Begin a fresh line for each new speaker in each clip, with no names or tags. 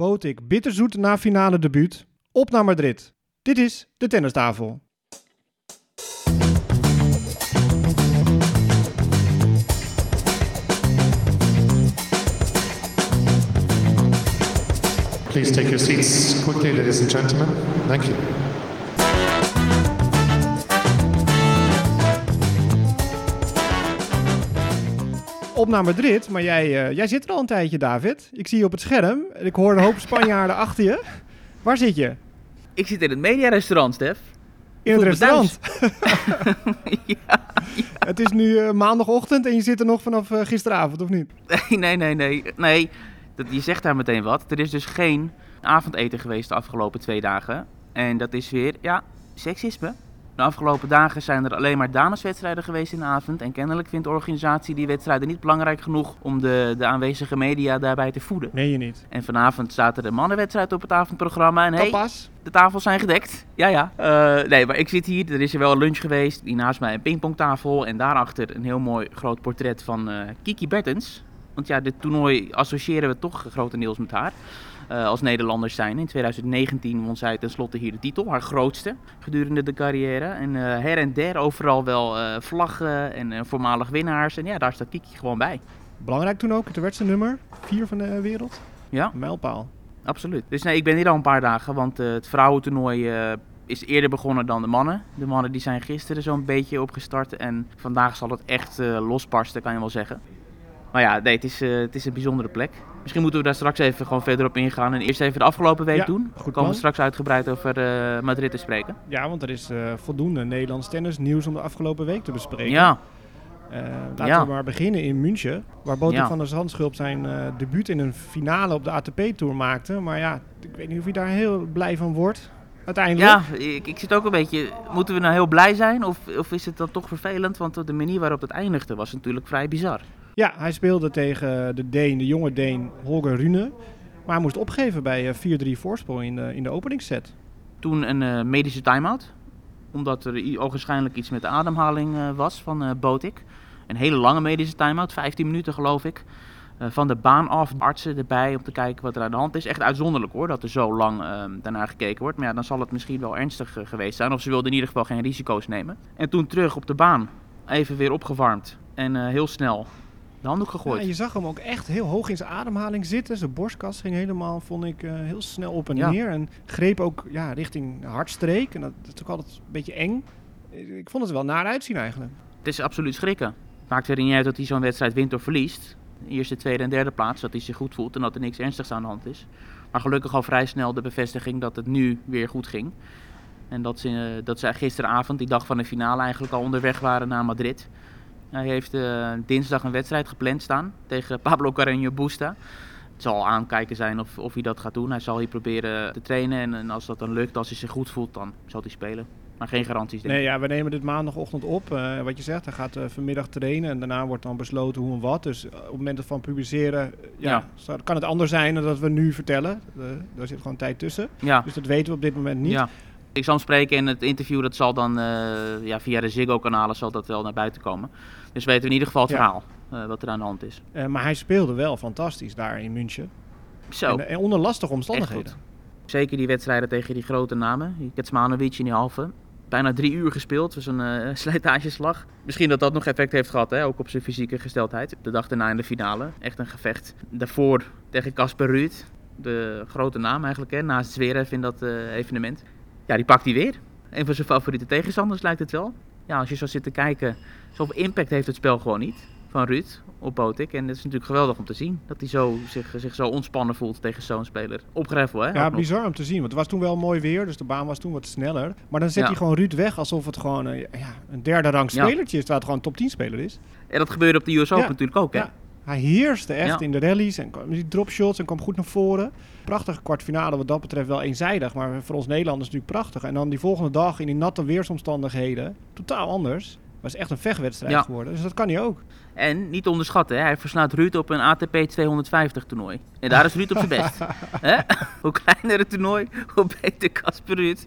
Botik bitterzoet na finale debuut. Op naar Madrid. Dit is de tennistafel.
Please take your seats quickly, ladies and gentlemen. Thank you.
Op naar Madrid, maar jij, eh, jij zit er al een tijdje, David. Ik zie je op het scherm. en Ik hoor een hoop Spanjaarden achter je. Waar zit je?
Ik zit in het mediarestaurant, Stef.
In het restaurant.
ja,
Het is nu eh, maandagochtend en je zit er nog vanaf eh, gisteravond, of niet?
nee, nee, nee, nee. nee dat, je zegt daar meteen wat. Er is dus geen avondeten geweest de afgelopen twee dagen. En dat is weer, ja, seksisme. De afgelopen dagen zijn er alleen maar dameswedstrijden geweest in de avond. En kennelijk vindt de organisatie die wedstrijden niet belangrijk genoeg om de, de aanwezige media daarbij te voeden.
Nee, je niet.
En vanavond staat er de mannenwedstrijd op het avondprogramma. En hey,
Tapas?
de tafels zijn gedekt. Ja, ja. Eh, nee, maar ik zit hier. Er is er wel een lunch geweest. Die naast mij een pingpongtafel. En daarachter een heel mooi groot portret van eh, Kiki Bertens. Want ja, dit toernooi associëren we toch grotendeels met haar. Eh, als Nederlanders zijn. In 2019 won zij tenslotte hier de titel. Haar grootste gedurende de carrière. En eh, her en der overal wel eh, vlaggen en voormalig winnaars. En ja, daar staat Kiki gewoon bij.
Belangrijk toen ook, het werd zijn nummer. Vier van de wereld.
Ja.
Een mijlpaal.
Absoluut. Dus nee, ik ben hier al een paar dagen, want het vrouwentoernooi is eerder begonnen dan de mannen. De mannen die zijn gisteren zo'n beetje opgestart en vandaag zal het echt eh, losbarsten, kan je wel zeggen. Maar ja, nee, het is, het is een bijzondere plek. Misschien moeten we daar straks even gewoon verder op ingaan en eerst even de afgelopen week
Ja,
doen.
goed
Dan komen we straks uitgebreid over eh, Madrid te spreken.
Ja, want er is eh, voldoende Nederlands tennis nieuws om de afgelopen week te bespreken.
Ja,
Eh, laten
Ja.
we maar beginnen in München, waar Botik
Ja.
van der Zandschulp zijn debuut in een finale op de ATP-tour maakte. Maar ja, ik weet niet of hij daar heel blij van wordt, uiteindelijk.
ja ik, ik zit ook een beetje, moeten we nou heel blij zijn of, of is het dan toch vervelend? Want de manier waarop het eindigde was natuurlijk vrij bizar.
Ja, hij speelde tegen de Deen, de jonge Deen Holger Rune. Maar hij moest opgeven bij eh, 4-3 voorsprong in de, in de openingsset.
toen een eh, medische time-out. Omdat er ogenschijnlijk iets met de ademhaling eh, was van eh Botik. Een hele lange medische time-out, 15 minuten geloof ik. Eh, van de baan af, artsen erbij om te kijken wat er aan de hand is. Echt uitzonderlijk hoor, dat er zo lang eh, daarnaar gekeken wordt. Maar ja, dan zal het misschien wel ernstig eh, geweest zijn. Of ze wilden in ieder geval geen risico's nemen. En toen terug op de baan, even weer opgewarmd. En eh, heel snel de handdoek gegooid.
Ja, je zag hem ook echt heel hoog in zijn ademhaling zitten. Zijn borstkas ging helemaal, vond ik, eh, heel snel op en
Ja.
neer. En greep ook ja, richting hartstreek. En dat, dat is ook altijd een beetje eng. Ik vond het er wel naar uitzien eigenlijk.
Het is absoluut schrikken. Maakt er niet uit dat hij zo'n wedstrijd wint of verliest. Eerste, tweede en derde plaats, dat hij zich goed voelt en dat er niks ernstigs aan de hand is. Maar gelukkig al vrij snel de bevestiging dat het nu weer goed ging. En dat ze, dat ze gisteravond, die dag van de finale, eigenlijk al onderweg waren naar Madrid. Hij heeft eh, dinsdag een wedstrijd gepland staan tegen Pablo Carreño Busta. Het zal aankijken zijn of, of hij dat gaat doen. Hij zal hier proberen te trainen en, en als dat dan lukt, als hij zich goed voelt, dan zal hij spelen. Maar geen garanties denk ik.
Nee, ja, we nemen dit maandagochtend op. Eh, wat je zegt, hij gaat eh, vanmiddag trainen. En daarna wordt dan besloten hoe en wat. Dus op het moment van publiceren, ja, kan het anders zijn dan dat we nu vertellen. Daar zit gewoon tijd tussen.
Ja.
Dus dat weten we op dit moment niet.
Ja. Ik zal hem spreken in het interview, dat zal dan eh, ja, via de Ziggo-kanalen zal dat wel naar buiten komen. Dus weten we in ieder geval het
Ja.
verhaal, eh, wat er aan de hand is.
Eh, maar hij speelde wel fantastisch daar in München.
Zo,
En, en onder lastige
echt
omstandigheden.
goed. Zeker die wedstrijden tegen die grote namen. Ketsmanovic in die halve. Bijna drie uur gespeeld, dus een eh slijtageslag. Misschien dat dat nog effect heeft gehad, hè? ook op zijn fysieke gesteldheid. De dag daarna in de finale, echt een gevecht. Daarvoor tegen Casper Ruud, de grote naam eigenlijk, hè? naast Zverev in dat evenement. Ja, die pakt hij weer. Een van zijn favoriete tegenstanders lijkt het wel. Ja, als je zo zit te kijken, zoveel impact heeft het spel gewoon niet van Ruud op Botik. En het is natuurlijk geweldig om te zien dat hij zo, zich, zich zo ontspannen voelt tegen zo'n speler. Op greffel, hè?
Ja, bizar om te zien. Want het was toen wel mooi weer, dus de baan was toen wat sneller. Maar dan zet
Ja.
hij gewoon Ruud weg alsof het gewoon eh, ja, een derde rang
Ja.
spelertje is. Terwijl het gewoon een top 10 speler is.
En dat gebeurde op de US Open natuurlijk ook, hè?
Ja. Hij heerste echt in de rallies en die dropshots en kwam goed naar voren. Prachtige kwartfinale wat dat betreft wel eenzijdig, maar voor ons Nederlanders natuurlijk prachtig. En dan die volgende dag in die natte weersomstandigheden, totaal anders. Was echt een vechtwedstrijd
Ja.
geworden, dus dat kan hij ook.
En niet onderschatten, hè? hij verslaat Ruud op een ATP 250 toernooi. En daar is Ruud op zijn best. Hoe kleiner het toernooi, hoe beter Casper Ruud.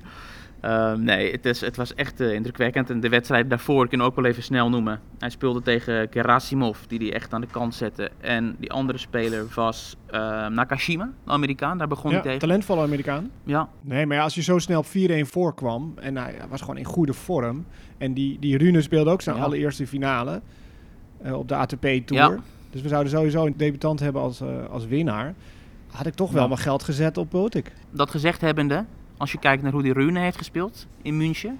Ehm, nee, het, is, het was echt eh, indrukwekkend. En de wedstrijd daarvoor, ik kan ook wel even snel noemen. Hij speelde tegen Gerasimov, die hij echt aan de kant zette. En die andere speler was eh, Nakashima, de Amerikaan. Daar begon
Ja,
hij tegen.
talentvolle Amerikaan.
Ja,
Nee, maar ja, als je zo snel op 4-1 voorkwam en hij was gewoon in goede vorm. En die, die Rune speelde ook zijn
Ja.
allereerste finale eh, op de ATP-tour.
Ja.
Dus we zouden sowieso een debutant hebben als, eh, als winnaar. Had ik toch wel mijn geld gezet op Botik.
dat gezegd hebbende, als je kijkt naar hoe die Rune heeft gespeeld in München.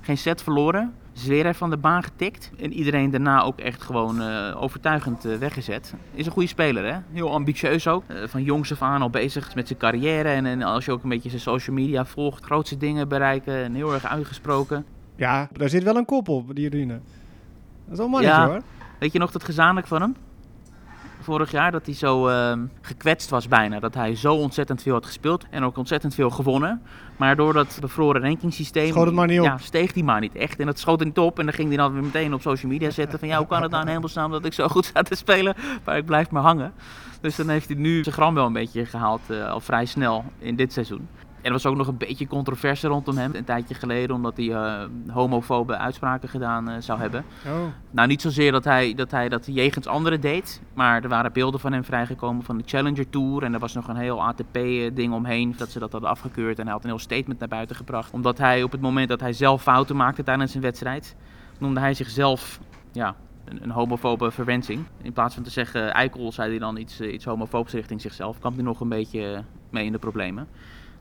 Geen set verloren, Zverev van de baan getikt. En iedereen daarna ook echt gewoon eh, overtuigend eh, weggezet. Is een goede speler hè, heel ambitieus ook. Eh, van jongs af aan al bezig met zijn carrière. En, en als je ook een beetje zijn social media volgt, grootste dingen bereiken. En heel erg uitgesproken.
Ja, daar zit wel een kop op, die Rune. Dat is wel mannetje
Ja.
hoor.
Weet je nog dat gezamenlijk van hem? Vorig jaar dat hij zo ehm, gekwetst was bijna. Dat hij zo ontzettend veel had gespeeld en ook ontzettend veel gewonnen. Maar door dat bevroren rankingsysteem
Schoot het maar niet op.
Ja, steeg hij maar niet echt. En dat schoot hij niet op. En dan ging hij dan weer meteen op social media zetten. Van ja, hoe kan het nou in hemelsnaam dat ik zo goed sta te spelen. Maar ik blijf maar hangen. Dus dan heeft hij nu zijn gram wel een beetje gehaald. eh, al vrij snel in dit seizoen. Er was ook nog een beetje controverse rondom hem. Een tijdje geleden. Omdat hij eh, homofobe uitspraken gedaan eh, zou hebben.
Oh.
Nou, niet zozeer dat hij dat, hij dat jegens anderen deed. Maar er waren beelden van hem vrijgekomen van de Challenger Tour. En er was nog een heel ATP-ding omheen. Dat ze dat hadden afgekeurd. En hij had een heel statement naar buiten gebracht. Omdat hij op het moment dat hij zelf fouten maakte tijdens een wedstrijd. noemde hij zichzelf ja, een, een homofobe verwensing. In plaats van te zeggen eikel, zei hij dan iets, eh, iets homofoobs richting zichzelf. Kwam hij nog een beetje eh, mee in de problemen.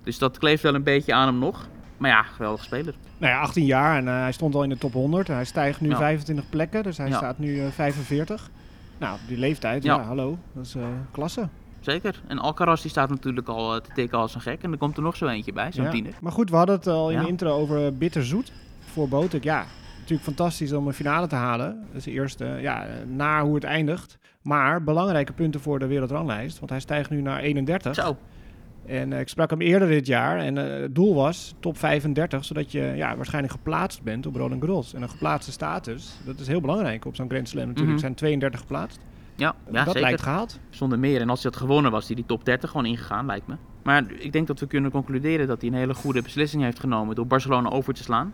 Dus dat kleeft wel een beetje aan hem nog. Maar ja, geweldig speler.
Nou ja, 18 jaar en eh, hij stond al in de top 100. Hij stijgt nu
Ja.
25 plekken, dus hij
Ja.
staat nu eh, 45. Nou, op die leeftijd, ja,
Ja.
hallo, dat is eh, klasse.
Zeker. En Alcaraz die staat natuurlijk al eh, te tikken als een gek. En er komt er nog zo eentje bij, zo'n tiener.
Maar goed, we hadden het al in de intro over bitterzoet voor Botek. Ja, natuurlijk fantastisch om een finale te halen. Dat is de eerste, ja, na hoe het eindigt. Maar belangrijke punten voor de wereldranglijst, want hij stijgt nu naar 31.
Zo.
En eh, ik sprak hem eerder dit jaar en eh, het doel was top 35, zodat je ja, waarschijnlijk geplaatst bent op Roland Garros. En een geplaatste status, dat is heel belangrijk op zo'n Grand Slam natuurlijk.
Mhm.
zijn 32 geplaatst.
Ja, ja
dat
zeker.
lijkt gehaald.
Zonder meer. En als hij had gewonnen, was hij die top 30 gewoon ingegaan, lijkt me. Maar ik denk dat we kunnen concluderen dat hij een hele goede beslissing heeft genomen door Barcelona over te slaan.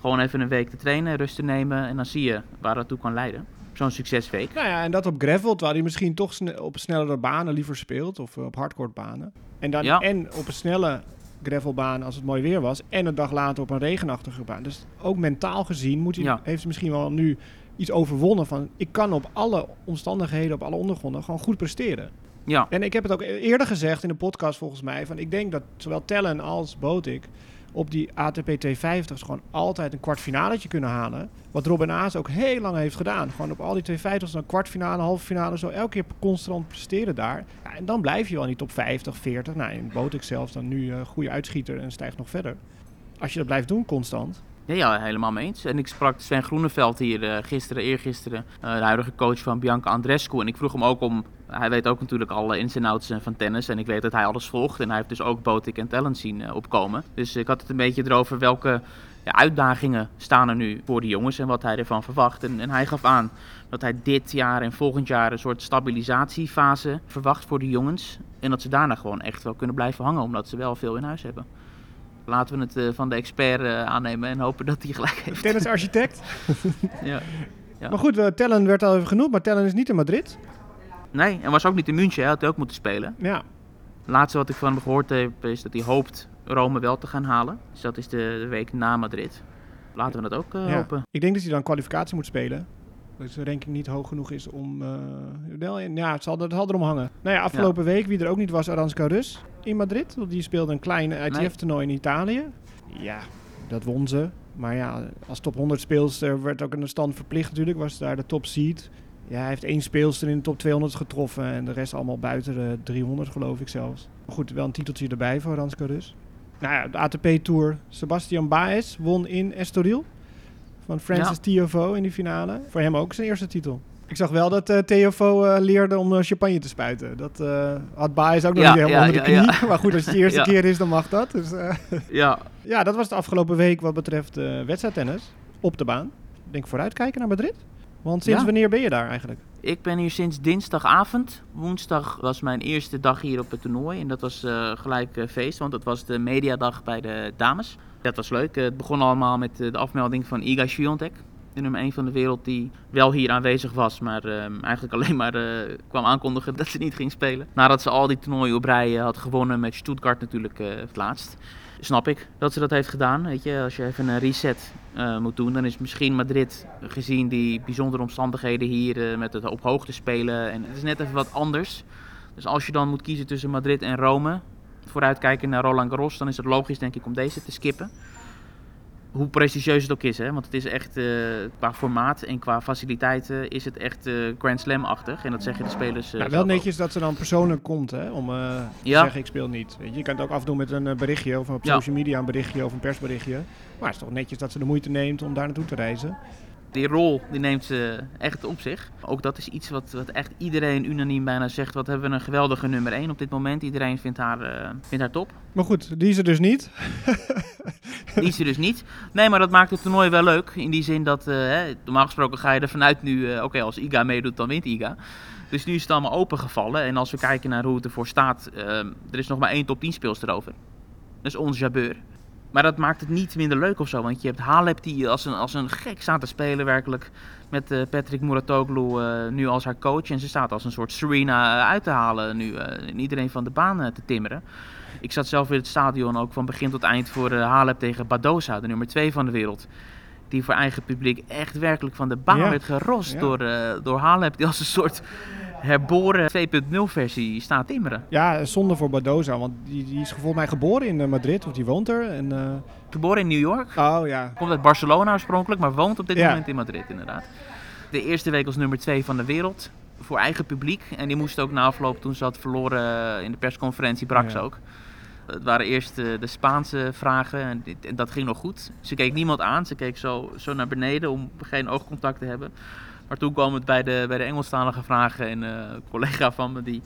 Gewoon even een week te trainen, rust te nemen en dan zie je waar dat toe kan leiden. Zo'n succesweek.
Nou ja, en dat op gravel, terwijl hij misschien toch sne- op snellere banen liever speelt. Of eh, op hardcourt banen. En dan
Ja.
en op een snelle gravelbaan als het mooi weer was. En een dag later op een regenachtige baan. Dus ook mentaal gezien moet hij,
Ja.
heeft hij misschien wel nu iets overwonnen van... ik kan op alle omstandigheden, op alle ondergronden gewoon goed presteren.
Ja,
En ik heb het ook eerder gezegd in de podcast volgens mij... van ik denk dat zowel Tellen als Botik op die ATP 250's gewoon altijd een kwartfinaletje kunnen halen. Wat Robin Aas ook heel lang heeft gedaan. Gewoon op al die 250's een kwartfinale, halve finale, zo elke keer constant presteren daar. Ja, en dan blijf je wel in die top 50, 40. Nou, in Botik zelfs dan nu een goede uitschieter en stijgt nog verder. Als je dat blijft doen constant.
ja, ja helemaal mee eens. En ik sprak Sven Groeneveld hier eh, gisteren, eergisteren, eh, de huidige coach van Bianca Andrescu. En ik vroeg hem ook om, hij weet ook natuurlijk alle ins en outs eh, van tennis. En ik weet dat hij alles volgt. En hij heeft dus ook Botik en Talent zien eh, opkomen. Dus ik had het een beetje erover welke ja, uitdagingen staan er nu voor de jongens en wat hij ervan verwacht. En, en hij gaf aan dat hij dit jaar en volgend jaar een soort stabilisatiefase verwacht voor de jongens. En dat ze daarna gewoon echt wel kunnen blijven hangen, omdat ze wel veel in huis hebben. Laten we het eh, van de expert aannemen en hopen dat hij gelijk heeft.
Tennisarchitect.
Ja. Ja.
Maar goed, Tellen werd al even genoemd, maar Tellen is niet in Madrid.
Nee, en was ook niet in München, hij had hij ook moeten spelen.
Ja,
laatste wat ik van hem gehoord heb is dat hij hoopt Rome wel te gaan halen. Dus dat is de, de week na Madrid. Laten we dat ook eh,
Ja.
hopen.
Ik denk dat hij dan kwalificatie moet spelen. Dus de ranking niet hoog genoeg is om... eh, wel ja, het zal, het zal erom hangen. Nou ja, afgelopen week, wie er ook niet was, Aranska Rus in Madrid. Want die speelde een klein ITF-toernooi in Italië. Ja, dat won ze. Maar ja, als top 100 speelster werd ook een stand verplicht natuurlijk. Was daar de top seed. Ja, hij heeft één speelster in de top 200 getroffen. En de rest allemaal buiten de 300 geloof ik zelfs. Maar goed, wel een titeltje erbij voor Aranska Rus. Nou ja, de ATP-tour. Sebastian Baez won in Estoril van Francis
Ja.
Tiafoe in die finale. Voor hem ook zijn eerste titel. Ik zag wel dat eh, leerde om eh, champagne te spuiten. Dat had Baez ook nog
Ja,
niet helemaal
ja,
onder de knie. Maar goed, als het de eerste keer is, dan mag dat. Dus,
Ja,
ja, dat was de afgelopen week wat betreft wedstrijdtennis op de baan. Ik denk vooruitkijken naar Madrid. Want sinds
Ja.
wanneer ben je daar eigenlijk?
ik ben hier sinds dinsdagavond. Woensdag was mijn eerste dag hier op het toernooi. En dat was eh, gelijk eh, feest, want het was de mediadag bij de dames. Dat was leuk. Het begon allemaal met eh, de afmelding van Iga Swiatek. De nummer 1 van de wereld die wel hier aanwezig was, maar ehm, eigenlijk alleen maar kwam aankondigen dat ze niet ging spelen. Nadat ze al die toernooien op rij had gewonnen met Stuttgart natuurlijk het laatst. Snap ik dat ze dat heeft gedaan. Weet je, als je even een reset eh, moet doen, dan is misschien Madrid gezien die bijzondere omstandigheden hier eh, met het op hoogte spelen. En het is net even wat anders. Dus als je dan moet kiezen tussen Madrid en Rome, vooruitkijken naar Roland Garros, dan is het logisch denk ik om deze te skippen. Hoe prestigieus het ook is, hè? want het is echt eh, qua formaat en qua faciliteiten is het echt eh, Grand Slam-achtig. En dat zeggen de spelers
Ja, wel netjes dat ze dan persoonlijk komt, hè, om te zeggen ik speel niet. Weet je, je kan het ook afdoen met een berichtje of op
Ja.
social media een berichtje of een persberichtje. Maar het is toch netjes dat ze de moeite neemt om daar naartoe te reizen.
Die rol die neemt ze echt op zich. Ook dat is iets wat, wat echt iedereen unaniem bijna zegt. Wat hebben we een geweldige nummer 1 op dit moment. Iedereen vindt haar, eh, vindt haar top.
Maar goed, die is er dus niet.
Die is er dus niet. Nee, maar dat maakt het toernooi wel leuk. In die zin dat, eh, hè, normaal gesproken ga je er vanuit nu, eh, oké, als Iga meedoet, dan wint Iga. Dus nu is het allemaal opengevallen. En als we kijken naar hoe het ervoor staat, er is nog maar één top 10 speelster over. Dat is ons Jabeur. Maar dat maakt het niet minder leuk of zo. Want je hebt Halep die als een, als een gek staat te spelen werkelijk. Met eh, Patrick Muratoglu eh, nu als haar coach. En ze staat als een soort Serena eh, uit te halen nu. eh, en iedereen van de baan eh, te timmeren. Ik zat zelf in het stadion ook van begin tot eind voor eh, Halep tegen Badosa, de nummer 2 van de wereld. Die voor eigen publiek echt werkelijk van de baan
Ja.
werd gerost
Ja.
door, eh, door Halep. Die als een soort herboren 2.0 versie staat timmeren.
Ja, zonde voor Badoza, want die, die is volgens mij geboren in eh, Madrid, of die woont er. En, eh,
Geboren in New York.
oh ja,
Komt uit Barcelona oorspronkelijk, maar woont op dit
Ja.
moment in Madrid inderdaad. De eerste week als nummer 2 van de wereld. Voor eigen publiek. En die moest ook na afloop, toen ze had verloren eh, in de persconferentie, brak ze
Ja.
ook. Het waren eerst de Spaanse vragen en, dit- en dat ging nog goed. Ze keek niemand aan, ze keek zo, zo naar beneden om geen oogcontact te hebben. Maar toen kwam het bij de, bij de Engelstalige vragen en eh, een collega van me die,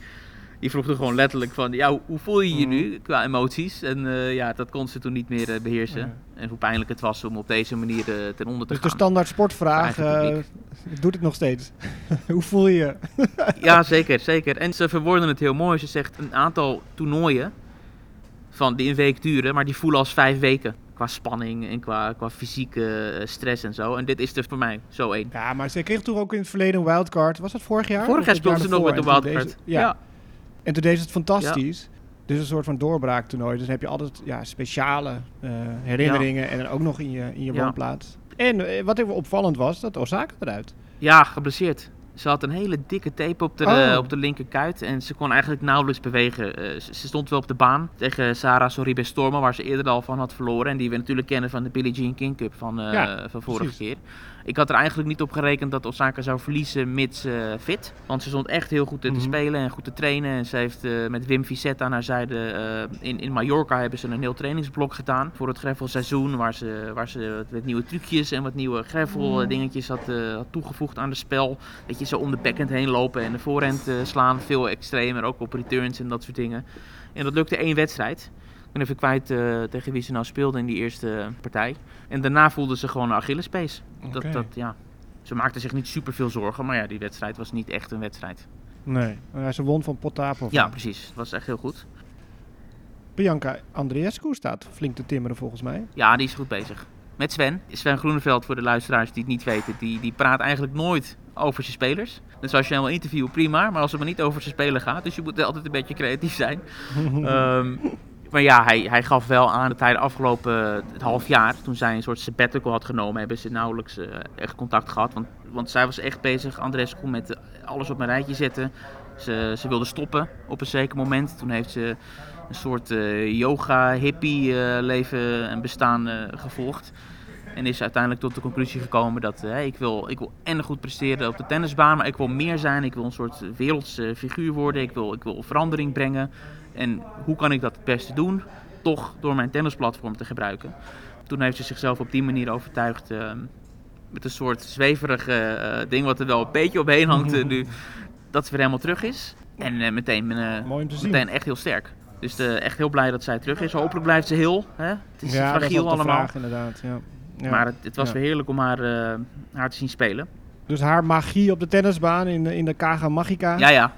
die vroeg er gewoon letterlijk van... Ja, hoe, voel je je
Mhm.
nu qua emoties? En eh, ja, dat kon ze toen niet meer eh, beheersen.
Ja.
En hoe pijnlijk het was om op deze manier ten onder te
dus de
gaan.
standaard sportvraag doet het nog steeds. Hoe voel je je?
Ja, zeker, zeker. En ze verwoorden het heel mooi. Ze zegt een aantal toernooien van die een week duren, maar die voelen als vijf weken. Qua spanning en qua, qua fysieke eh, stress en zo. En dit is er voor mij zo één.
Ja, maar ze kreeg toch ook in het verleden een wildcard. Was dat vorig jaar?
Vorig jaar speelde ze nog met de
toen
wildcard.
deze- Ja. En toen deed ze het fantastisch. Dus een soort van doorbraaktoernooi. Dus dan heb je altijd ja, speciale eh, herinneringen en dan ook nog in je, in je
Ja.
woonplaats. En eh, wat even opvallend was, dat Osaka eruit.
Ja, geblesseerd. Ze had een hele dikke tape op de,
Oh.
op de linkerkuit en ze kon eigenlijk nauwelijks bewegen. Eh, ze, stond wel op de baan tegen Sarah Sorribes Storma, waar ze eerder al van had verloren. En die we natuurlijk kennen van de Billie Jean King Cup van, eh,
Ja,
van vorige
precies.
keer. Ik had er eigenlijk niet op gerekend dat Osaka zou verliezen mits eh, fit. Want ze stond echt heel goed te
Mhm.
spelen en goed te trainen. En ze heeft eh, met Wim Vicette aan haar zijde... eh, in, in Mallorca hebben ze een heel trainingsblok gedaan voor het greffelseizoen. Waar ze, waar ze wat nieuwe trucjes en wat nieuwe greffel eh, dingetjes had, eh, had toegevoegd aan het spel. Dat je zo om de backhand heen lopen en de voorhand eh, slaan. Veel extremer, ook op returns en dat soort dingen. En dat lukte één wedstrijd. Ik ben even kwijt eh, tegen wie ze nou speelde in die eerste partij. En daarna voelde ze gewoon een Achillespees. Dat, dat, ja. Ze maakte zich niet super veel zorgen, maar ja, die wedstrijd was niet echt een wedstrijd.
Nee, ze won van Potapov.
Ja, precies. Het was echt heel goed.
Bianca Andreescu staat flink te timmeren volgens mij.
Ja, die is goed bezig. Met Sven. Sven Groeneveld, voor de luisteraars die het niet weten, die, die praat eigenlijk nooit over zijn spelers. Dus als je hem wil interviewen, prima. Maar als het maar niet over zijn spelen gaat, dus je moet altijd een beetje creatief zijn. Ehm, maar ja, hij, hij gaf wel aan dat hij de afgelopen eh, half jaar, toen zij een soort sabbatical had genomen, hebben ze nauwelijks eh, echt contact gehad. Want, want zij was echt bezig, Andrescu, met eh, alles op een rijtje zetten. Ze, ze wilde stoppen op een zeker moment. Toen heeft ze een soort eh, yoga-hippie-leven en bestaan eh, gevolgd. En is uiteindelijk tot de conclusie gekomen dat eh, ik, wil, ik wil en goed presteren op de tennisbaan, maar ik wil meer zijn. Ik wil een soort wereldse figuur worden. Ik wil, ik wil verandering brengen. En hoe kan ik dat het beste doen? Toch door mijn tennisplatform te gebruiken. Toen heeft ze zichzelf op die manier overtuigd eh, met een soort zweverig eh, ding wat er wel een beetje omheen hangt eh, nu. Dat ze weer helemaal terug is. En eh, meteen, meteen echt heel sterk. Dus echt heel blij dat zij terug is. Hopelijk blijft ze heel. Hè? Het is
ja, dat is
fragiel allemaal.
vraag inderdaad. Ja. Ja.
Maar het, het was
Ja.
weer heerlijk om haar, haar te zien spelen.
Dus haar magie op de tennisbaan in de, in de Kaga Magica
Ja, ja,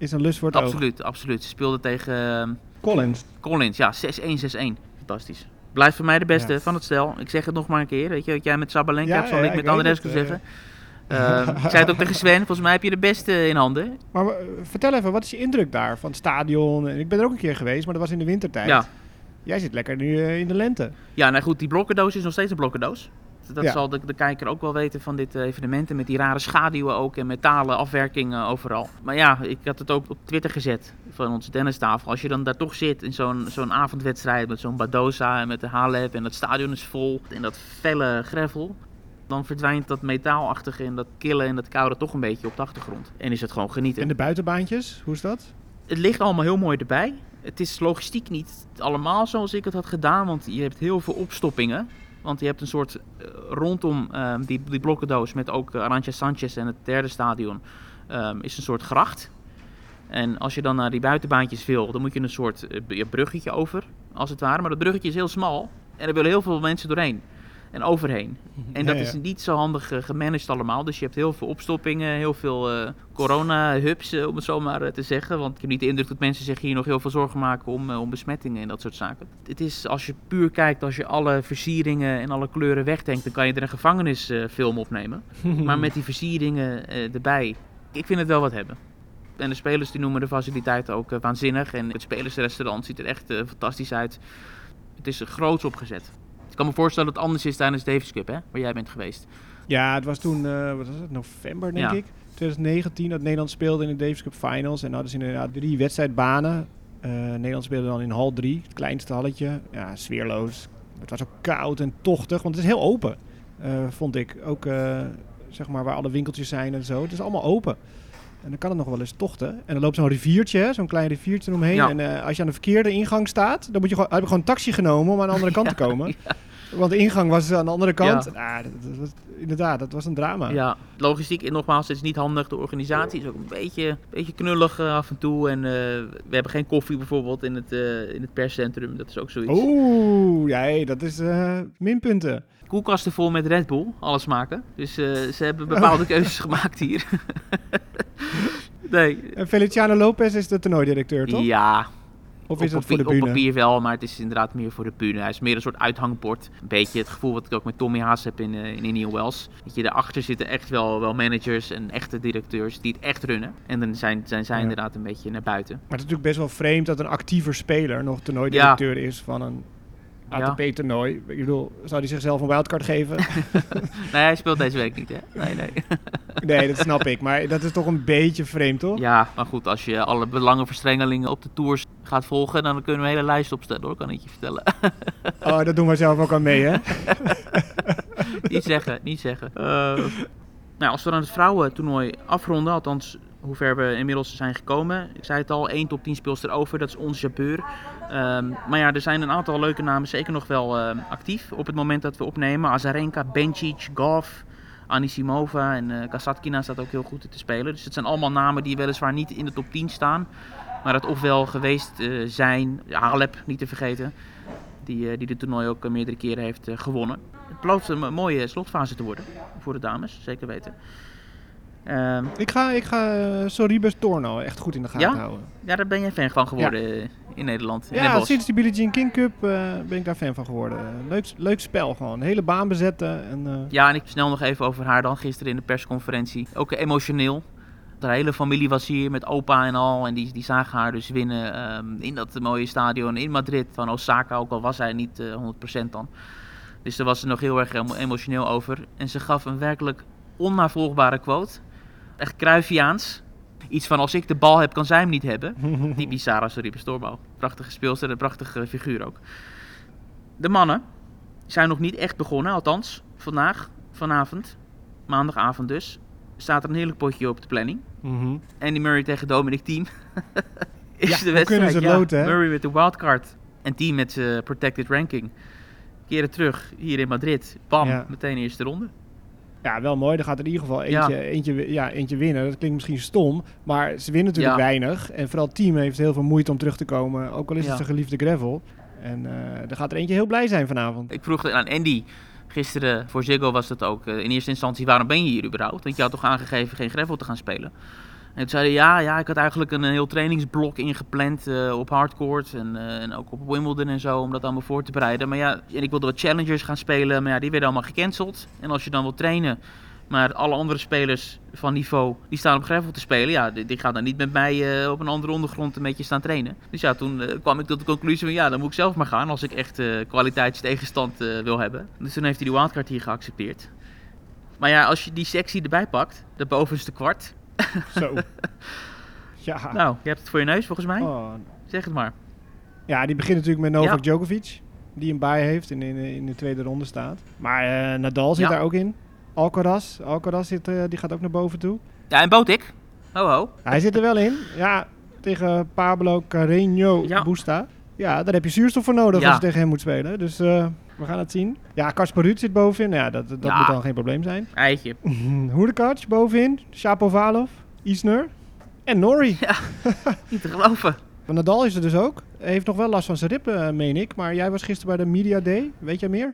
is een lust voor het oog.
absoluut, absoluut. Ze speelde tegen eh,
Collins.
Collins, ja, 6-1, 6-1. Fantastisch. Blijft voor mij de beste
Ja.
van het stel. Ik zeg het nog maar een keer. Weet je wat jij met Sabalenka
Ja,
hebt, zal
ja,
ik
ik
met Andrescu
het, eh.
zeggen. Eh, ik zei het ook tegen Sven. Volgens mij heb je de beste in handen.
Maar eh, vertel even, wat is je indruk daar van het stadion? Ik ben er ook een keer geweest, maar dat was in de wintertijd.
Ja.
Jij zit lekker nu eh, in de lente.
Ja, nou goed, die blokkendoos is nog steeds een blokkendoos. Dat
Ja.
zal de, de kijker ook wel weten van dit eh, evenement. En met die rare schaduwen ook en metalen afwerkingen overal. Maar ja, ik had het ook op Twitter gezet van onze tennistafel. Als je dan daar toch zit in zo'n zo'n avondwedstrijd met zo'n Badosa en met de Halep en dat stadion is vol. En dat felle gravel. Dan verdwijnt dat metaalachtige en dat kille en dat koude toch een beetje op de achtergrond. En is het gewoon genieten.
En de buitenbaantjes, hoe is dat?
Het ligt allemaal heel mooi erbij. Het is logistiek niet allemaal zoals ik het had gedaan, want je hebt heel veel opstoppingen. Want je hebt een soort eh, rondom ehm, die, die blokkendoos met ook Arantxa Sanchez en het derde stadion ehm, is een soort gracht. En als je dan naar die buitenbaantjes wil, dan moet je een soort eh, bruggetje over, als het ware. Maar dat bruggetje is heel smal en er willen heel veel mensen doorheen en overheen. En dat
Ja, ja.
is niet zo handig eh, gemanaged allemaal. Dus je hebt heel veel opstoppingen, heel veel eh, corona-hubs, eh, om het zo maar te zeggen. Want ik heb niet de indruk dat mensen zich hier nog heel veel zorgen maken om, om besmettingen en dat soort zaken. Het is, als je puur kijkt, als je alle versieringen en alle kleuren wegdenkt, dan kan je er een gevangenisfilm opnemen. Maar met die versieringen erbij, ik vind het wel wat hebben. En de spelers die noemen de faciliteiten ook waanzinnig. En het spelersrestaurant ziet er echt fantastisch uit. Het is groots opgezet. Ik kan me voorstellen dat het anders is tijdens de Davis Cup, hè, waar jij bent geweest.
Ja, het was toen, eh, wat was het, november denk
Ja.
ik. 2019 dat Nederland speelde in de Davis Cup Finals. En hadden ze inderdaad drie wedstrijdbanen. Eh, Nederland speelde dan in hal 3, het kleinste halletje. Ja, sfeerloos. Het was ook koud en tochtig, want het is heel open. eh, vond ik. Ook zeg maar waar alle winkeltjes zijn en zo. Het is allemaal open. En dan kan het nog wel eens tochten. En dan loopt zo'n riviertje, zo'n klein riviertje omheen.
Ja.
En als je aan de verkeerde ingang staat, dan moet je gewoon, heb je gewoon een taxi genomen om aan de andere kant te komen. Want de ingang was aan de andere kant.
Ja.
Ah, dat, inderdaad, dat was een drama.
Ja, logistiek, nogmaals, het is niet handig. De organisatie is ook een beetje, beetje knullig eh, af en toe. En eh, we hebben geen koffie bijvoorbeeld in het, eh, in het perscentrum. Dat is ook zoiets.
Oeh, ja, dat is minpunten.
Koelkasten vol met Red Bull, alles maken. Dus ze hebben bepaalde keuzes gemaakt hier. nee.
En Feliciano Lopez is de toernooidirecteur, toch?
Ja,
Of is
op,
dat voor de
papier, op papier wel, maar het is inderdaad meer voor de bühne. Hij is meer een soort uithangbord. Een beetje het gevoel wat ik ook met Tommy Haas heb in, eh, in Indian Wells. Dat je, daarachter zitten echt wel, wel managers en echte directeurs die het echt runnen. En dan zijn, zijn zij
Ja.
inderdaad een beetje naar buiten.
Maar het is natuurlijk best wel vreemd dat een actiever speler nog toernooidirecteur is van een
Ja.
ATP-toernooi. Ik bedoel, zou hij zichzelf een wildcard geven?
Nee, hij speelt deze week niet, hè? Nee, nee.
nee, dat snap ik. Maar dat is toch een beetje vreemd, toch?
Ja, maar goed, als je alle belangenverstrengelingen op de tours gaat volgen, dan kunnen we een hele lijst opstellen, hoor, kan ik je vertellen.
Oh, dat doen we zelf ook aan mee, hè?
niet zeggen, niet zeggen. Eh, nou, als we dan het vrouwentoernooi afronden, althans hoe ver we inmiddels zijn gekomen. Ik zei het al, één top 10 speelster over, dat is ons Jabeur. Ehm, maar ja, er zijn een aantal leuke namen zeker nog wel ehm, actief op het moment dat we opnemen. Azarenka, Bencic, Goff, Anisimova en eh Kasatkina staat ook heel goed te spelen. Dus het zijn allemaal namen die weliswaar niet in de top 10 staan. Maar het ofwel geweest eh, zijn, Halep niet te vergeten. Die, eh, die de toernooi ook meerdere keren heeft gewonnen. Het belooft een mo- mooie slotfase te worden voor de dames, zeker weten. Ehm,
Ik ga, ik ga eh, Sorribes Torno echt goed in de gaten
Ja?
houden.
ja, daar ben jij fan van geworden eh, in Nederland. In
Ja, sinds die Billie Jean King Cup eh, ben ik daar fan van geworden. Leuk, leuk spel gewoon. Hele baan bezetten. En,
Ja, en ik snel nog even over haar dan gisteren in de persconferentie. Ook emotioneel. De hele familie was hier met opa en al. En die, die zagen haar dus winnen ehm, in dat mooie stadion in Madrid. Van Osaka, ook al was hij niet eh 100% dan. Dus daar was ze nog heel erg emo- emotioneel over. En ze gaf een werkelijk onnavolgbare quote. Echt Cruyffiaans. Iets van als ik de bal heb, kan zij hem niet hebben. Die bizarre sorry, Stormbouw. Prachtige speelster en een prachtige figuur ook. De mannen zijn nog niet echt begonnen, althans vandaag, vanavond, maandagavond dus. Staat er een heerlijk potje op de planning.
mhm.
Andy Murray tegen Dominic Thiem. is
Ja,
de wedstrijd.
kunnen ze
ja.
loten, hè?
Murray met de wildcard en Thiem met zijn protected ranking. Keren terug hier in Madrid. Bam,
Ja.
meteen eerste ronde.
Ja, wel mooi. Er gaat in ieder geval
Ja.
eentje, eentje, ja, eentje winnen. Dat klinkt misschien stom, maar ze winnen natuurlijk
Ja.
weinig. En vooral het team heeft heel veel moeite om terug te komen. Ook al is het zijn geliefde gravel. En eh er gaat er eentje heel blij zijn vanavond.
Ik vroeg aan Andy, gisteren voor Ziggo was dat ook, eh, in eerste instantie, waarom ben je hier überhaupt? Want je had toch aangegeven geen gravel te gaan spelen? En toen zei hij, ja, ja, ik had eigenlijk een, heel trainingsblok ingepland uh, op hardcourt en, uh, en ook op Wimbledon en zo, om dat allemaal voor te bereiden. Maar ja, en ik wilde wat challengers gaan spelen, maar ja, die werden allemaal gecanceld. En als je dan wil trainen, maar alle andere spelers van niveau, die staan op gravel te spelen, ja, die, gaan dan niet met mij op een andere ondergrond een beetje staan trainen. Dus ja, toen kwam ik tot de conclusie van, ja, dan moet ik zelf maar gaan als ik echt kwaliteitstegenstand wil hebben. Dus toen heeft hij die wildcard hier geaccepteerd. Maar ja, als je die sectie erbij pakt, de bovenste kwart,
zo. Ja.
Nou, je hebt het voor je neus volgens mij.
Oh.
Zeg het maar.
Ja, die begint natuurlijk met Novak ja. Djokovic. Die een bij heeft en in, in de tweede ronde staat. Maar uh, Nadal zit
Ja.
daar ook in. Alcaraz, Alcaraz zit, uh, die gaat ook naar boven toe.
Ja, en Botik. Ho ho.
Hij zit er wel in. Ja, tegen Pablo Carreño. Busta. Ja, daar heb je zuurstof voor nodig als je tegen hem moet spelen. Dus eh, we gaan het zien. Ja, Kasper Ruud zit bovenin. Ja, dat, dat
Ja.
moet dan geen probleem zijn.
Eitje.
Hoedekac bovenin. Shapovalov, Isner en Norrie.
Niet te geloven.
Maar Nadal is er dus ook. Hij heeft nog wel last van zijn ribben, eh, meen ik. Maar jij was gisteren bij de Media Day. Weet jij meer?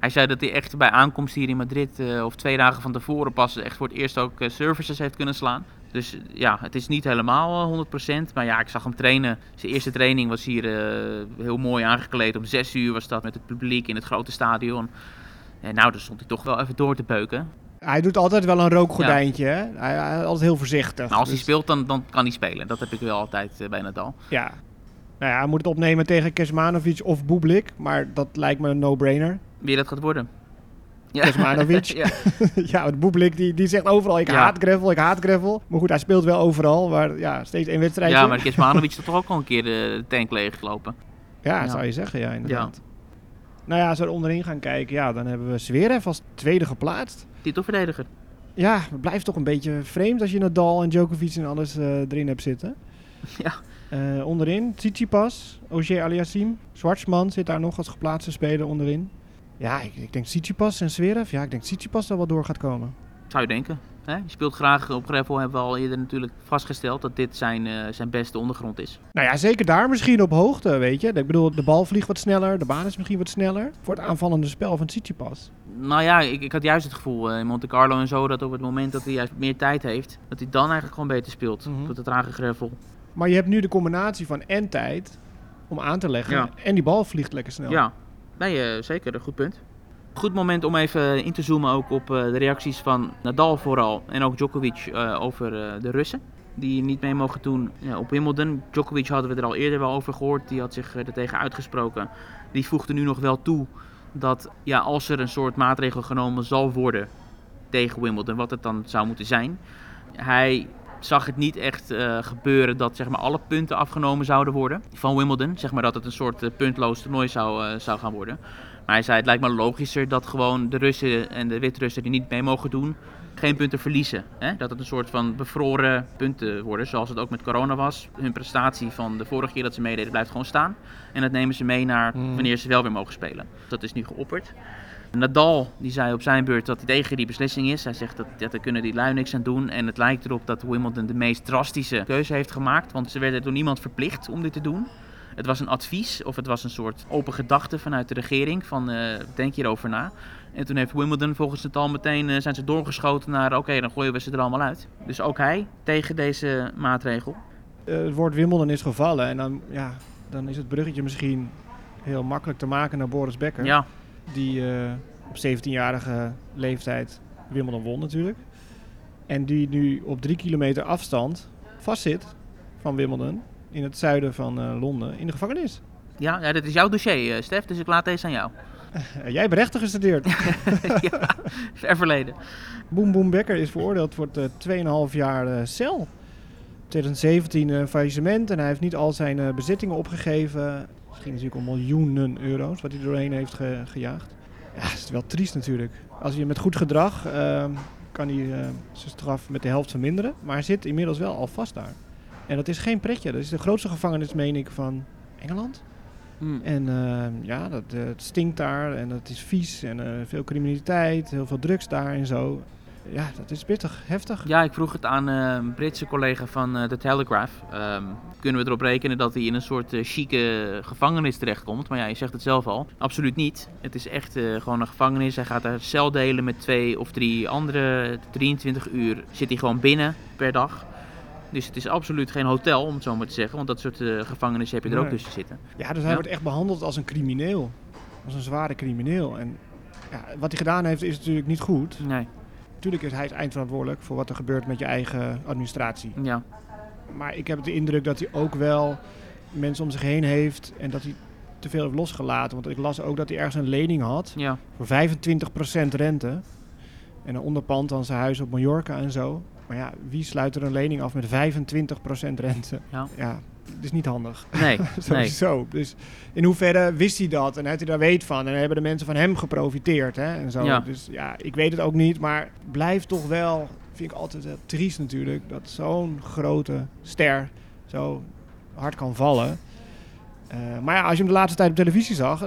Hij zei dat hij echt bij aankomst hier in Madrid, eh, of twee dagen van tevoren pas, echt voor het eerst ook eh, services heeft kunnen slaan. Dus eh, ja, het is niet helemaal eh, 100%. Maar ja, ik zag hem trainen. Zijn eerste training was hier eh, heel mooi aangekleed. Om 6 uur was dat met het publiek in het grote stadion. En nou, daar stond hij toch wel even door te beuken.
Hij doet altijd wel een rookgordijntje. Hè? Hij, hij is altijd heel voorzichtig.
Maar als hij
Dus,
speelt, dan, dan kan hij spelen. Dat heb ik wel altijd eh, bij Nadal.
Ja. Nou ja, hij moet het opnemen tegen Kesmanovic of Bublik. Maar dat lijkt me een no-brainer.
Wie dat gaat worden. Ja. Ja.
ja, want Bublik die, die zegt overal, ik
Ja.
haat gravel, ik haat gravel. Maar goed, hij speelt wel overal. Maar ja, steeds één wedstrijdje.
ja, maar Kesmanovic heeft toch ook al een keer de tank leeggelopen.
Ja,
Ja.
zou je zeggen, ja, inderdaad. Nou ja, als we er onderin gaan kijken, ja, dan hebben we Zverev als tweede geplaatst.
Titelverdediger.
Ja, het blijft toch een beetje vreemd als je Nadal en Djokovic en alles eh, erin hebt zitten.
Ja.
Eh, onderin, Tsitsipas, Ogier Aliassim, Schwartzman zit daar nog als geplaatste speler onderin. Ja, ik, ik denk Tsitsipas en Zverev. Ja, ik denk Tsitsipas er wel door gaat komen.
Zou je denken. Hè? Je speelt graag op gravel, hebben we al eerder natuurlijk vastgesteld dat dit zijn, eh, zijn beste ondergrond is.
Nou ja, zeker daar misschien op hoogte, weet je. Ik bedoel, de bal vliegt wat sneller, de baan is misschien wat sneller. Voor het aanvallende spel van Tsitsipas.
Nou ja, ik, ik had juist het gevoel eh, in Monte Carlo en zo dat op het moment dat hij juist meer tijd heeft, dat hij dan eigenlijk gewoon beter speelt.
Mhm.
Op het trage gravel.
Maar je hebt nu de combinatie van en tijd om aan te leggen.
Ja.
En die bal vliegt lekker snel.
Ja, nee, eh, zeker een goed punt. Goed moment om even in te zoomen ook op eh, de reacties van Nadal vooral en ook Djokovic eh, over de Russen. Die niet mee mogen doen op Wimbledon. Djokovic hadden we er al eerder wel over gehoord. Die had zich er tegen uitgesproken. Die voegde nu nog wel toe dat ja, als er een soort maatregel genomen zal worden tegen Wimbledon, wat het dan zou moeten zijn. Hij zag het niet echt eh, gebeuren dat zeg maar, alle punten afgenomen zouden worden van Wimbledon. Zeg maar dat het een soort eh, puntloos toernooi zou, eh, zou gaan worden. Maar hij zei het lijkt me logischer dat gewoon de Russen en de Wit-Russen die niet mee mogen doen, geen punten verliezen. Hè? Dat het een soort van bevroren punten worden, zoals het ook met corona was. Hun prestatie van de vorige keer dat ze meededen blijft gewoon staan. En dat nemen ze mee naar
Mm.
wanneer ze wel weer mogen spelen. Dat is nu geopperd. Nadal die zei op zijn beurt dat hij tegen die beslissing is. Hij zegt dat, dat daar kunnen die lui niks aan doen. En het lijkt erop dat Wimbledon de meest drastische keuze heeft gemaakt. Want ze werden door niemand verplicht om dit te doen. Het was een advies of het was een soort open gedachte vanuit de regering van eh, denk hierover na. En toen heeft Wimbledon volgens het al meteen eh, zijn ze doorgeschoten naar oké dan gooien we ze er allemaal uit. Dus ook hij tegen deze maatregel.
Eh, het woord Wimbledon is gevallen. En dan, ja, dan is het bruggetje misschien heel makkelijk te maken naar Boris Becker.
Ja,
Die eh, op 17-jarige leeftijd Wimbledon won natuurlijk. En die nu op drie kilometer afstand vastzit van Wimbledon. In het zuiden van eh, Londen in de gevangenis.
ja, ja, dit is jouw dossier, eh, Stef, dus ik laat deze aan jou.
Jij hebt rechten gestudeerd.
ja, ver verleden.
Boem Boem Becker is veroordeeld voor het eh, 2,5 jaar cel. 2017 een faillissement en hij heeft niet al zijn bezittingen opgegeven. Het ging natuurlijk om miljoenen euro's wat hij doorheen heeft ge- gejaagd. Ja, het is wel triest natuurlijk. Als je met goed gedrag ehm, kan hij eh, zijn straf met de helft verminderen. Maar hij zit inmiddels wel al vast daar. En dat is geen pretje. Dat is de grootste gevangenis, meen ik, van Engeland.
Hm.
En ehm, ja, dat, eh, het stinkt daar en het is vies en eh, veel criminaliteit, heel veel drugs daar en zo. Ja, dat is pittig, heftig.
Ja, ik vroeg het aan eh, een Britse collega van eh The Telegraph. Ehm, kunnen we erop rekenen dat hij in een soort eh, chique gevangenis terechtkomt? Maar ja, je zegt het zelf al. Absoluut niet. Het is echt eh, gewoon een gevangenis. Hij gaat daar cel delen met twee of drie andere. 23 uur zit hij gewoon binnen per dag. Dus het is absoluut geen hotel, om het zo maar te zeggen. Want dat soort eh, gevangenissen heb je er ook tussen zitten.
Ja, dus hij
Ja.
wordt echt behandeld als een crimineel. Als een zware crimineel. En ja, wat hij gedaan heeft is natuurlijk niet goed.
Nee,
Natuurlijk is hij eindverantwoordelijk voor wat er gebeurt met je eigen administratie.
ja.
Maar ik heb de indruk dat hij ook wel mensen om zich heen heeft en dat hij te veel heeft losgelaten. Want ik las ook dat hij ergens een lening had
Ja,
voor 25% rente. En een onderpand aan zijn huis op Mallorca en zo. Maar ja, wie sluit er een lening af met 25% rente?
Ja.
ja, dat is niet handig.
nee, nee.
Sowieso. Dus in hoeverre wist hij dat en had hij daar weet van? En hebben de mensen van hem geprofiteerd hè? en zo.
Ja.
Dus ja, ik weet het ook niet. Maar blijft toch wel, vind ik altijd wel triest natuurlijk, dat zo'n grote ster zo hard kan vallen. Eh, maar ja, als je hem de laatste tijd op televisie zag,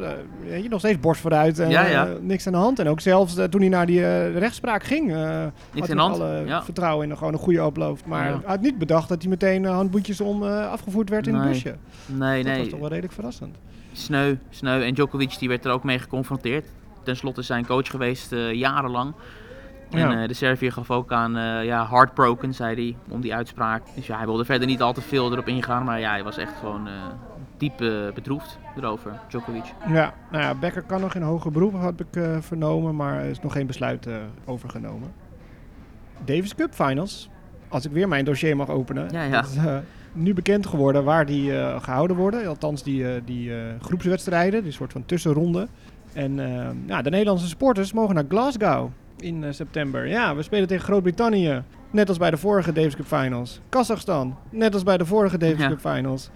weet je nog steeds borst vooruit en
Ja, ja.
eh, niks aan de hand. En ook zelfs toen hij naar die rechtspraak ging, had hij alle
Ja.
vertrouwen in gewoon een goede oploop. Maar hij had niet bedacht dat hij meteen handboetjes om afgevoerd werd in het busje.
Nee,
Dat was toch wel redelijk verrassend.
Sneu, sneu. En Djokovic die werd er ook mee geconfronteerd. Ten slotte zijn coach geweest jarenlang. En
Ja.
de Serviër gaf ook aan, eh, ja, heartbroken, zei hij, om die uitspraak. Dus ja, hij wilde verder niet al te veel erop ingaan. Maar ja, hij was echt gewoon diep bedroefd erover, Djokovic.
Ja, nou ja, Becker kan nog in hoger beroep, had ik eh, vernomen, maar er is nog geen besluit eh, overgenomen. Davis Cup Finals, als ik weer mijn dossier mag openen.
Ja, ja.
Dat is eh, nu bekend geworden waar die eh, gehouden worden. Althans, die, die groepswedstrijden, die soort van tussenronde. En eh, ja, de Nederlandse sporters mogen naar Glasgow in september. Ja, we spelen tegen Groot-Brittannië. Net als bij de vorige Davis Cup Finals. Kazachstan, net als bij de vorige Davis
Ja.
Cup Finals.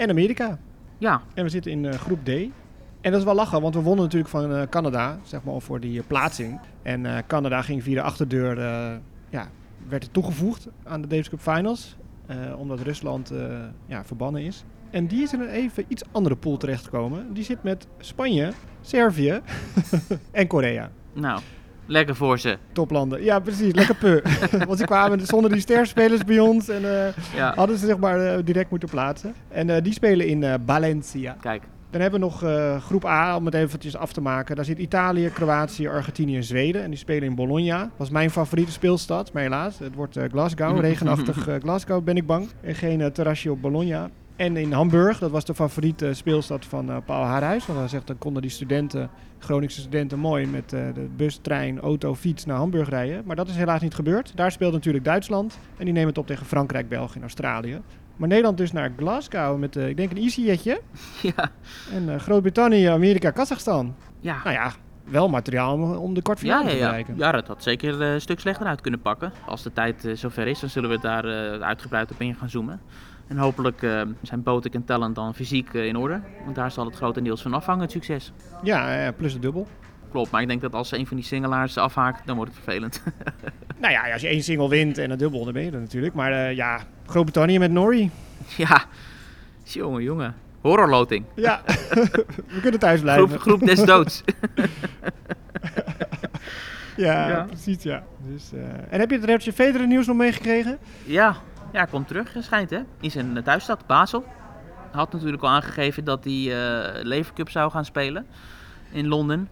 En Amerika.
Ja,
En we zitten in eh, groep D. En dat is wel lachen, want we wonnen natuurlijk van eh, Canada, zeg maar, voor die eh, plaatsing. En Canada ging via de achterdeur, ja, werd er toegevoegd aan de Davis Cup Finals. omdat Rusland ja, verbannen is. En die is in een even iets andere pool terechtgekomen. Die zit met Spanje, Servië en Korea.
nou, lekker voor ze.
Toplanden. Ja, precies. Lekker pu. Want ze kwamen zonder die sterspelers bij ons. En eh,
Ja,
hadden ze zeg maar eh, direct moeten plaatsen. En eh, die spelen in Valencia.
kijk.
Dan hebben we nog groep A, om het eventjes af te maken. Daar zit Italië, Kroatië, Argentinië en Zweden. En die spelen in Bologna. Dat was mijn favoriete speelstad, maar helaas. Het wordt Glasgow, regenachtig Glasgow ben ik bang. En geen terrasje op Bologna. En in Hamburg, dat was de favoriete speelstad van eh, Paul Haarhuis. Want hij zegt, dan konden die studenten, Groningse studenten, mooi met eh, de bus, trein, auto, fiets naar Hamburg rijden. Maar dat is helaas niet gebeurd. Daar speelt natuurlijk Duitsland. En die nemen het op tegen Frankrijk, België en Australië. Maar Nederland dus naar Glasgow met, eh, ik denk, een easyjetje.
Ja,
En eh, Groot-Brittannië, Amerika, Kazachstan.
ja.
Nou ja, wel materiaal om, om de
Ja,
kwartfinale
ja,
te
ja.
bereiken.
ja, dat had zeker eh, een stuk slechter uit kunnen pakken. Als de tijd eh, zover is, dan zullen we daar eh, uitgebreid op in gaan zoomen. En hopelijk eh, zijn Botik en Talent dan fysiek eh, in orde. Want daar zal het grotendeels van afhangen, het succes.
Ja, eh, plus het dubbel.
Klopt, maar ik denk dat als een van die singelaars afhaakt, dan wordt het vervelend.
Nou ja, als je één single wint en een dubbel, dan ben je er natuurlijk. Maar ja, Groot-Brittannië met Norrie.
ja, jongen, jongen. Horrorloting.
Ja, we kunnen thuis blijven.
Groep, groep des doods.
Ja,
Ja.
precies ja. Dus, en heb je het Roger Federer nieuws nog meegekregen?
ja, ja, komt terug, schijnt hè. In zijn eh, thuisstad, Basel. Had natuurlijk al aangegeven dat hij eh Lever Cup zou gaan spelen in Londen.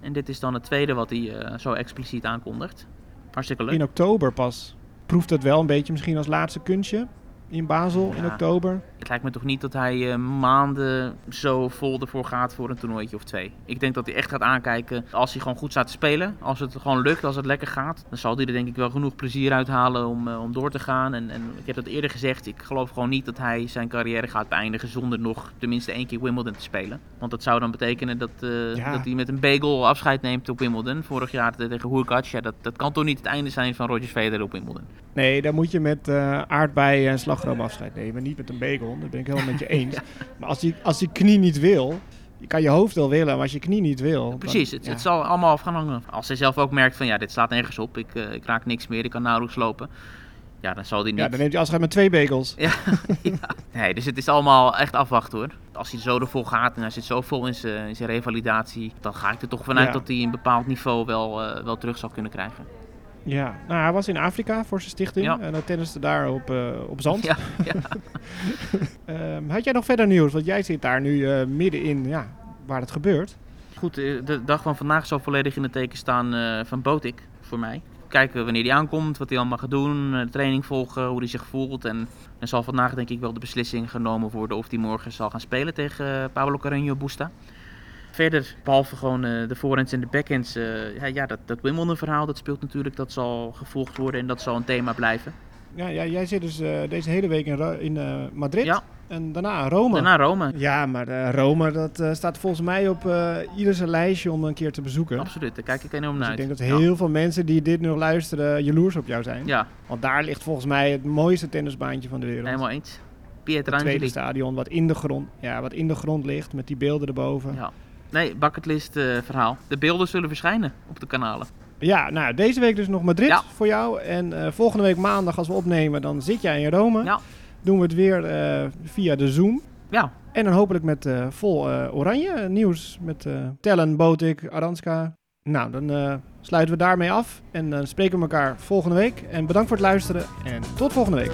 En dit is dan het tweede wat hij eh, zo expliciet aankondigt. Hartstikke leuk.
In oktober pas. Proeft het wel een beetje misschien als laatste kunstje in Basel in oktober.
Het lijkt me toch niet dat hij eh, maanden zo vol ervoor gaat voor een toernooitje of twee. Ik denk dat hij echt gaat aankijken als hij gewoon goed staat te spelen. Als het gewoon lukt, als het lekker gaat. Dan zal hij er denk ik wel genoeg plezier uit halen om, eh, om door te gaan. En, en ik heb dat eerder gezegd. Ik geloof gewoon niet dat hij zijn carrière gaat beëindigen zonder nog tenminste één keer Wimbledon te spelen. Want dat zou dan betekenen dat, eh,
Ja.
dat hij met een bagel afscheid neemt op Wimbledon. Vorig jaar tegen Hurkacz. Ja, dat, dat kan toch niet het einde zijn van Roger Federer op Wimbledon.
Nee, dan moet je met aardbeien en slagroom afscheid nemen. Niet met een bagel. Dat ben ik helemaal met je eens. Maar als die, als die knie niet wil... Je kan je hoofd wel willen, maar als je knie niet wil...
Precies, het,
ja.
het zal allemaal af gaan hangen. Als hij zelf ook merkt van ja, dit slaat nergens op, ik, eh, ik raak niks meer, ik kan nauwelijks lopen. Ja, dan zal hij niet...
Ja, dan neemt hij afscheid met twee bagels.
Ja. Nee, dus het is allemaal echt afwachten hoor. Als hij zo ervoor gaat en hij zit zo vol in zijn, in zijn revalidatie, dan ga ik er toch vanuit dat hij een bepaald niveau wel, eh, wel terug zal kunnen krijgen.
Ja, nou, hij was in Afrika voor zijn stichting.
Ja.
En hij tenniste daar op, eh, op zand.
Ja, ja.
Ehm, had jij nog verder nieuws? Want jij zit daar nu eh, middenin ja, waar het gebeurt.
Goed, eh, de dag van vandaag zal volledig in het teken staan van Botik voor mij. Kijken wanneer hij aankomt, wat hij allemaal gaat doen, de training volgen, hoe hij zich voelt. En dan zal vandaag denk ik wel de beslissing genomen worden of hij morgen zal gaan spelen tegen Pablo Carreño Busta. Verder, behalve gewoon eh, de voorhands en de backhands, eh, ja, ja, dat, dat Wimbledon verhaal, dat speelt natuurlijk, dat zal gevolgd worden en dat zal een thema blijven.
Ja, ja, jij zit dus eh, deze hele week in, in eh, Madrid
Ja.
en daarna Rome.
Daarna Rome.
Ja, maar eh, Rome dat eh, staat volgens mij op eh ieder zijn lijstje om een keer te bezoeken.
Absoluut, daar kijk ik enorm
Dus
naar
ik
uit.
denk dat
Ja.
heel veel mensen die dit nu luisteren jaloers op jou zijn.
Ja,
Want daar ligt volgens mij het mooiste tennisbaantje van de wereld.
helemaal eens.
het tweede
Pietrangeli.
stadion wat in de grond, ja, wat in de grond ligt met die beelden erboven. Ja.
Nee, bucketlist eh, verhaal. De beelden zullen verschijnen op de kanalen.
nou deze week dus nog Madrid
Ja.
voor jou. En eh, volgende week maandag als we opnemen, dan zit jij in Rome.
Ja.
Doen we het weer eh, via de Zoom.
Ja,
En dan hopelijk met vol oranje nieuws. Met Tellen, Botik, Aranska. Nou, dan sluiten we daarmee af. En dan spreken we elkaar volgende week. En bedankt voor het luisteren. En tot volgende week.